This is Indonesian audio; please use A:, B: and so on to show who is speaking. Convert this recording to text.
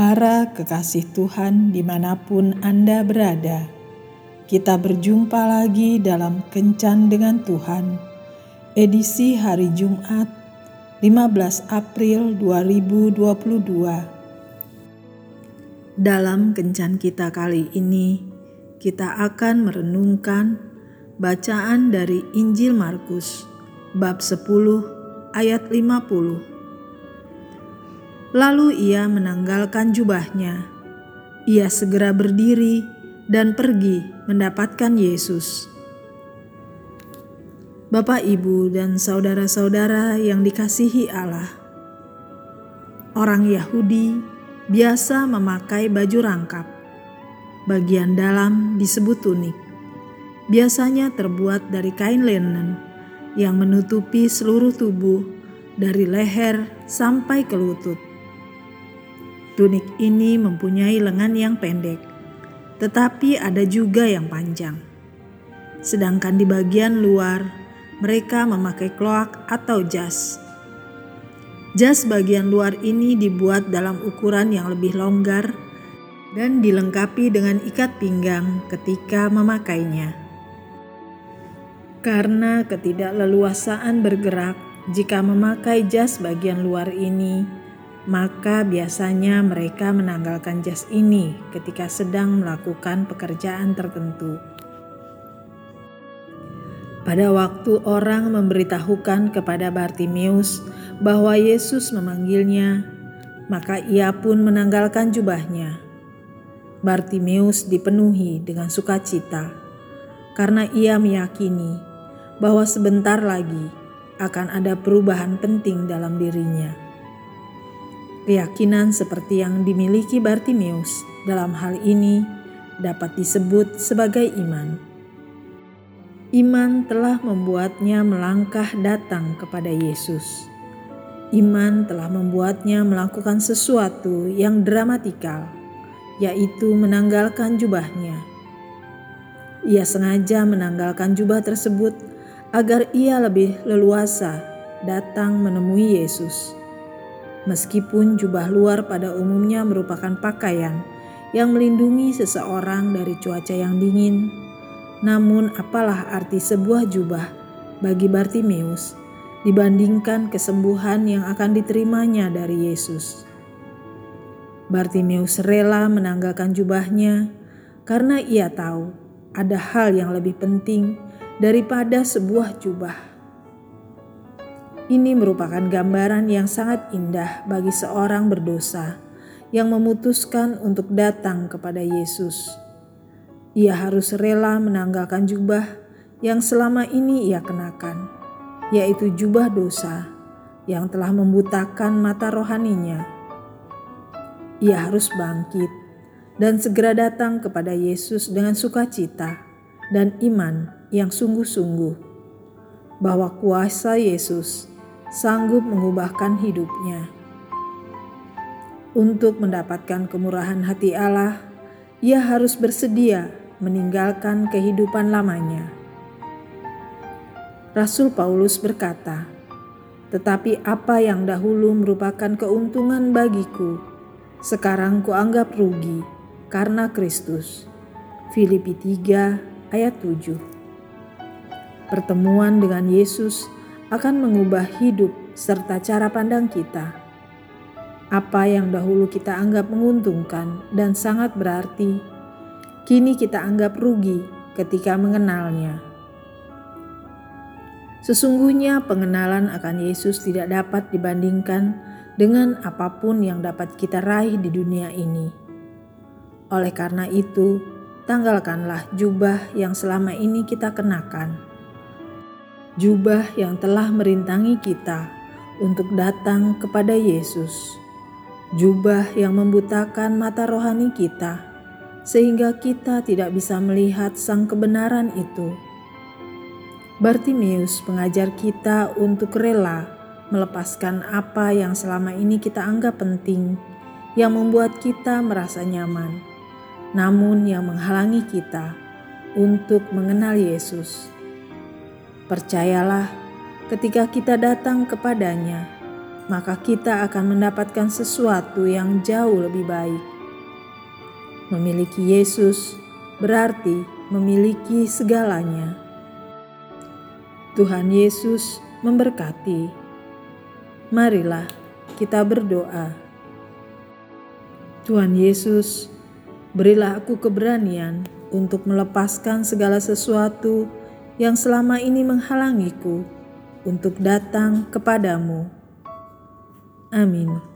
A: Para kekasih Tuhan di mana pun Anda berada, kita berjumpa lagi dalam Kencan dengan Tuhan, edisi hari Jumat 15 April 2022. Dalam Kencan kita kali ini, kita akan merenungkan bacaan dari Injil Markus, bab 10 ayat 50 Lalu ia menanggalkan jubahnya. Ia segera berdiri dan pergi mendapatkan Yesus. Bapak, ibu, dan saudara-saudara yang dikasihi Allah, orang Yahudi biasa memakai baju rangkap. Bagian dalam disebut tunik, biasanya terbuat dari kain linen yang menutupi seluruh tubuh dari leher sampai ke lutut. Tunik ini mempunyai lengan yang pendek, tetapi ada juga yang panjang. Sedangkan di bagian luar, mereka memakai kloak atau jas. Jas bagian luar ini dibuat dalam ukuran yang lebih longgar dan dilengkapi dengan ikat pinggang ketika memakainya. Karena ketidakleluasaan bergerak jika memakai jas bagian luar ini, maka biasanya mereka menanggalkan jas ini ketika sedang melakukan pekerjaan tertentu. Pada waktu orang memberitahukan kepada Bartimeus bahwa Yesus memanggilnya, maka ia pun menanggalkan jubahnya. Bartimeus dipenuhi dengan sukacita karena ia meyakini bahwa sebentar lagi akan ada perubahan penting dalam dirinya. Keyakinan seperti yang dimiliki Bartimeus dalam hal ini dapat disebut sebagai iman. Iman telah membuatnya melangkah datang kepada Yesus. Iman telah membuatnya melakukan sesuatu yang dramatikal, yaitu menanggalkan jubahnya. Ia sengaja menanggalkan jubah tersebut agar ia lebih leluasa datang menemui Yesus. Meskipun jubah luar pada umumnya merupakan pakaian yang melindungi seseorang dari cuaca yang dingin, namun apalah arti sebuah jubah bagi Bartimeus dibandingkan kesembuhan yang akan diterimanya dari Yesus. Bartimeus rela menanggalkan jubahnya karena ia tahu ada hal yang lebih penting daripada sebuah jubah. Ini merupakan gambaran yang sangat indah bagi seorang berdosa yang memutuskan untuk datang kepada Yesus. Ia harus rela menanggalkan jubah yang selama ini ia kenakan, yaitu jubah dosa yang telah membutakan mata rohaninya. Ia harus bangkit dan segera datang kepada Yesus dengan sukacita dan iman yang sungguh-sungguh bahwa kuasa Yesus sanggup mengubahkan hidupnya. Untuk mendapatkan kemurahan hati Allah, ia harus bersedia meninggalkan kehidupan lamanya. Rasul Paulus berkata, "Tetapi apa yang dahulu merupakan keuntungan bagiku, sekarang kuanggap rugi karena Kristus." Filipi 3 ayat 7. Pertemuan dengan Yesus akan mengubah hidup serta cara pandang kita. Apa yang dahulu kita anggap menguntungkan dan sangat berarti, kini kita anggap rugi ketika mengenalnya. Sesungguhnya pengenalan akan Yesus tidak dapat dibandingkan dengan apa pun yang dapat kita raih di dunia ini. Oleh karena itu, tanggalkanlah jubah yang selama ini kita kenakan jubah yang telah merintangi kita untuk datang kepada Yesus, jubah yang membutakan mata rohani kita, sehingga kita tidak bisa melihat sang kebenaran itu. Bartimius mengajar kita untuk rela melepaskan apa yang selama ini kita anggap penting, yang membuat kita merasa nyaman, namun yang menghalangi kita untuk mengenal Yesus. Percayalah, ketika kita datang kepadanya, maka kita akan mendapatkan sesuatu yang jauh lebih baik. Memiliki Yesus berarti memiliki segalanya. Tuhan Yesus memberkati. Marilah kita berdoa. Tuhan Yesus, berilah aku keberanian untuk melepaskan segala sesuatu yang selama ini menghalangiku untuk datang kepadamu. Amin.